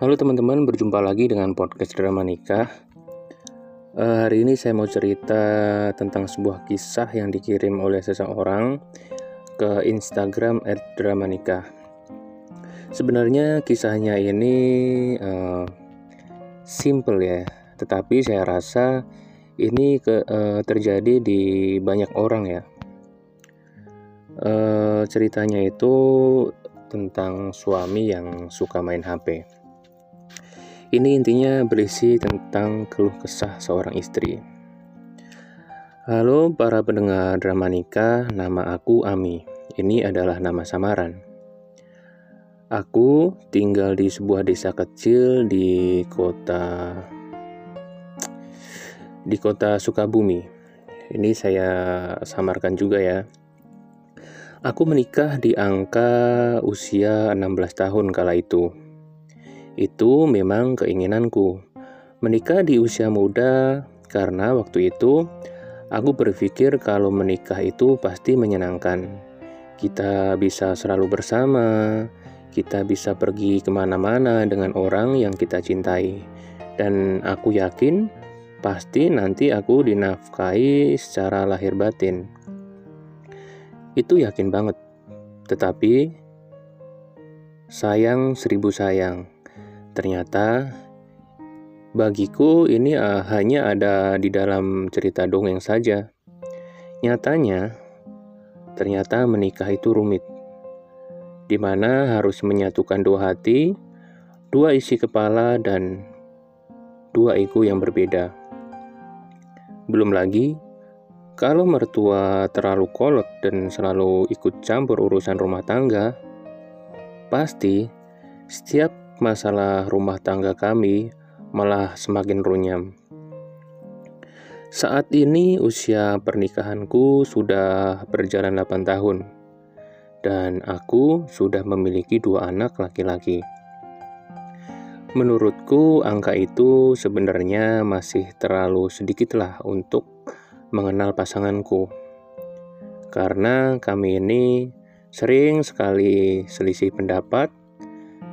Halo teman-teman, berjumpa lagi dengan podcast drama nikah. Uh, hari ini saya mau cerita tentang sebuah kisah yang dikirim oleh seseorang ke Instagram @dramanikah. Sebenarnya kisahnya ini uh, simple ya, tetapi saya rasa ini ke, uh, terjadi di banyak orang ya. Uh, ceritanya itu tentang suami yang suka main HP. Ini intinya berisi tentang keluh kesah seorang istri. Halo para pendengar drama nikah, nama aku Ami. Ini adalah nama samaran. Aku tinggal di sebuah desa kecil di kota di kota Sukabumi. Ini saya samarkan juga ya. Aku menikah di angka usia 16 tahun kala itu. Itu memang keinginanku. Menikah di usia muda karena waktu itu aku berpikir kalau menikah itu pasti menyenangkan. Kita bisa selalu bersama, kita bisa pergi ke mana-mana dengan orang yang kita cintai. Dan aku yakin pasti nanti aku dinafkahi secara lahir batin. Itu yakin banget. Tetapi sayang seribu sayang Ternyata bagiku ini uh, hanya ada di dalam cerita dongeng saja. Nyatanya, ternyata menikah itu rumit, di mana harus menyatukan dua hati, dua isi kepala, dan dua ego yang berbeda. Belum lagi, kalau mertua terlalu kolot dan selalu ikut campur urusan rumah tangga, pasti setiap masalah rumah tangga kami malah semakin runyam. Saat ini usia pernikahanku sudah berjalan 8 tahun dan aku sudah memiliki dua anak laki-laki. Menurutku angka itu sebenarnya masih terlalu sedikitlah untuk mengenal pasanganku. Karena kami ini sering sekali selisih pendapat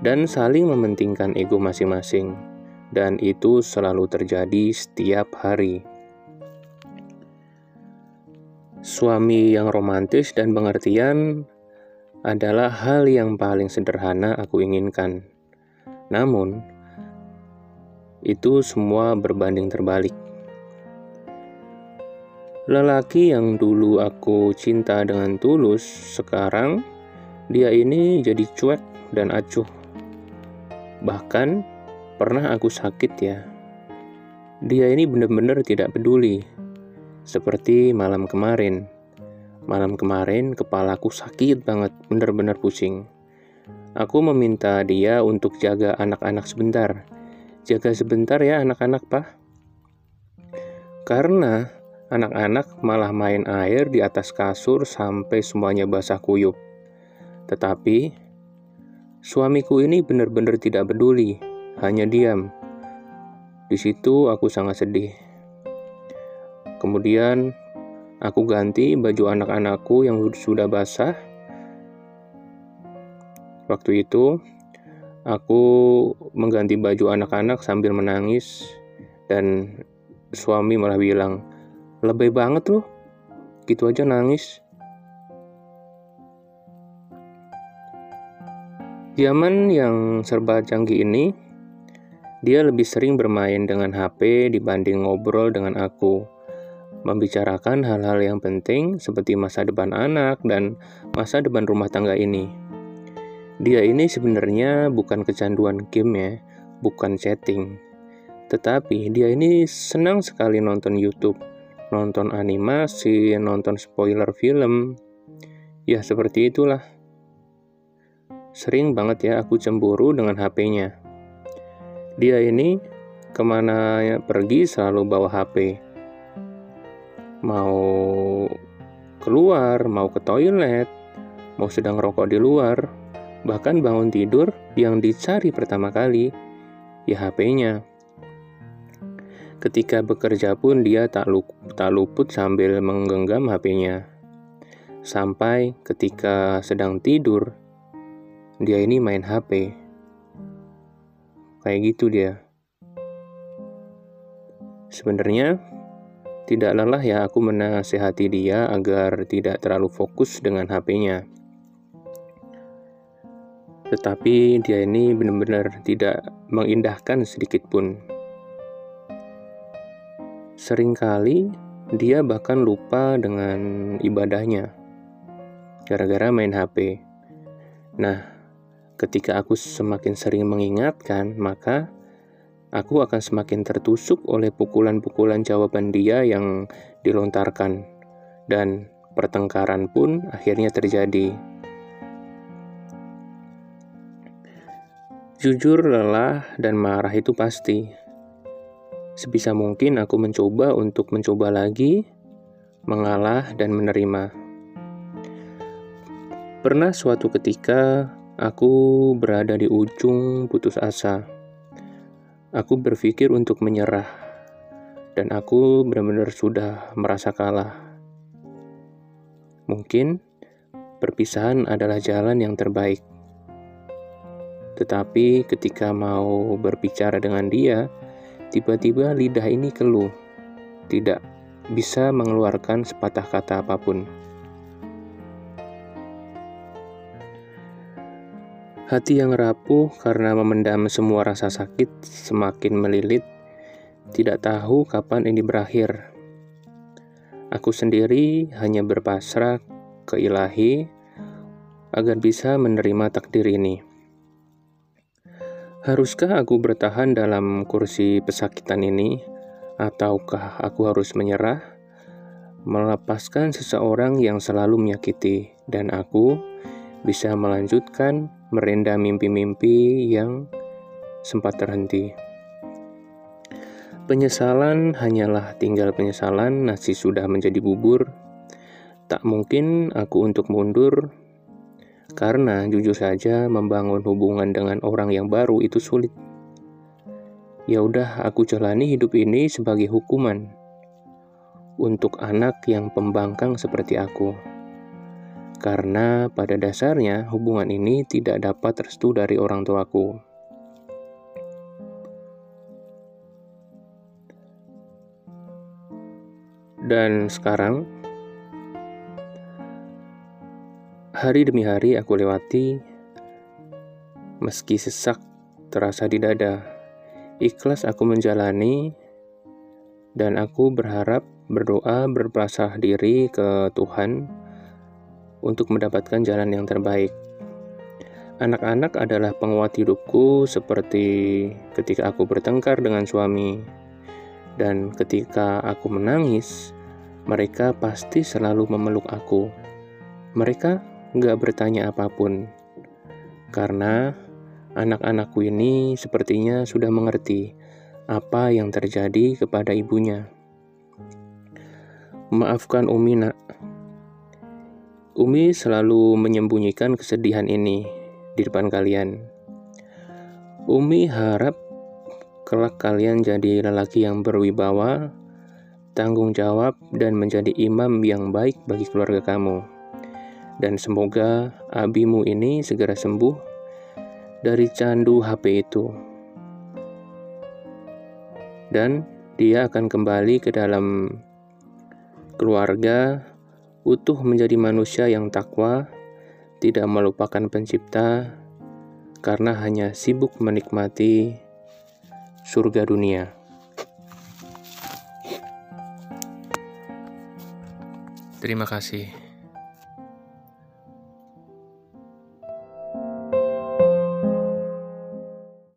dan saling mementingkan ego masing-masing, dan itu selalu terjadi setiap hari. Suami yang romantis dan pengertian adalah hal yang paling sederhana aku inginkan. Namun, itu semua berbanding terbalik. Lelaki yang dulu aku cinta dengan tulus, sekarang dia ini jadi cuek dan acuh Bahkan pernah aku sakit ya. Dia ini benar-benar tidak peduli. Seperti malam kemarin. Malam kemarin kepalaku sakit banget, benar-benar pusing. Aku meminta dia untuk jaga anak-anak sebentar. Jaga sebentar ya anak-anak, Pak. Karena anak-anak malah main air di atas kasur sampai semuanya basah kuyup. Tetapi Suamiku ini benar-benar tidak peduli, hanya diam. Di situ aku sangat sedih. Kemudian aku ganti baju anak-anakku yang sudah basah. Waktu itu aku mengganti baju anak-anak sambil menangis dan suami malah bilang, "Lebih banget loh. Gitu aja nangis." Zaman yang serba canggih ini, dia lebih sering bermain dengan HP dibanding ngobrol dengan aku, membicarakan hal-hal yang penting seperti masa depan anak dan masa depan rumah tangga ini. Dia ini sebenarnya bukan kecanduan game ya, bukan chatting. Tetapi dia ini senang sekali nonton YouTube, nonton animasi, nonton spoiler film. Ya seperti itulah. Sering banget ya aku cemburu dengan HP-nya. Dia ini ke mana pergi selalu bawa HP. Mau keluar, mau ke toilet, mau sedang rokok di luar, bahkan bangun tidur yang dicari pertama kali ya HP-nya. Ketika bekerja pun dia tak, tak luput sambil menggenggam HP-nya. Sampai ketika sedang tidur, dia ini main HP. kayak gitu dia. Sebenarnya tidak lelah ya aku menasehati dia agar tidak terlalu fokus dengan HP-nya. Tetapi dia ini benar-benar tidak mengindahkan sedikit pun. Seringkali dia bahkan lupa dengan ibadahnya gara-gara main HP. Nah, ketika aku semakin sering mengingatkan, maka aku akan semakin tertusuk oleh pukulan-pukulan jawaban dia yang dilontarkan, dan pertengkaran pun akhirnya terjadi. Jujur, lelah, dan marah itu pasti. Sebisa mungkin aku mencoba untuk mencoba lagi, mengalah, dan menerima. Pernah suatu ketika aku berada di ujung putus asa Aku berpikir untuk menyerah, dan aku benar-benar sudah merasa kalah. Mungkin perpisahan adalah jalan yang terbaik, tetapi ketika mau berbicara dengan dia, tiba-tiba lidah ini keluh, tidak bisa mengeluarkan sepatah kata apa pun. Hati yang rapuh karena memendam semua rasa sakit semakin melilit, tidak tahu kapan ini berakhir. Aku sendiri hanya berpasrah ke ilahi agar bisa menerima takdir ini. Haruskah aku bertahan dalam kursi pesakitan ini, ataukah aku harus menyerah, melepaskan seseorang yang selalu menyakiti, dan aku bisa melanjutkan merenda mimpi-mimpi yang sempat terhenti. Penyesalan hanyalah tinggal penyesalan, nasi sudah menjadi bubur. Tak mungkin aku untuk mundur, karena jujur saja membangun hubungan dengan orang yang baru itu sulit. Ya udah, aku jalani hidup ini sebagai hukuman untuk anak yang pembangkang seperti aku karena pada dasarnya hubungan ini tidak dapat restu dari orang tuaku. Dan sekarang, hari demi hari aku lewati, meski sesak terasa di dada, ikhlas aku menjalani, dan aku berharap berdoa berpasrah diri ke Tuhan untuk mendapatkan jalan yang terbaik. Anak-anak adalah penguat hidupku, seperti ketika aku bertengkar dengan suami, dan ketika aku menangis, mereka pasti selalu memeluk aku. Mereka gak bertanya apa pun, karena anak-anakku ini sepertinya sudah mengerti apa yang terjadi kepada ibunya. Maafkan Umi, nak. Umi selalu menyembunyikan kesedihan ini di depan kalian. Umi harap kelak kalian jadi lelaki yang berwibawa, tanggung jawab, dan menjadi imam yang baik bagi keluarga kamu. Dan semoga abimu ini segera sembuh dari candu HP itu. Dan dia akan kembali ke dalam keluarga utuh menjadi manusia yang takwa, tidak melupakan pencipta, karena hanya sibuk menikmati surga dunia. Terima kasih.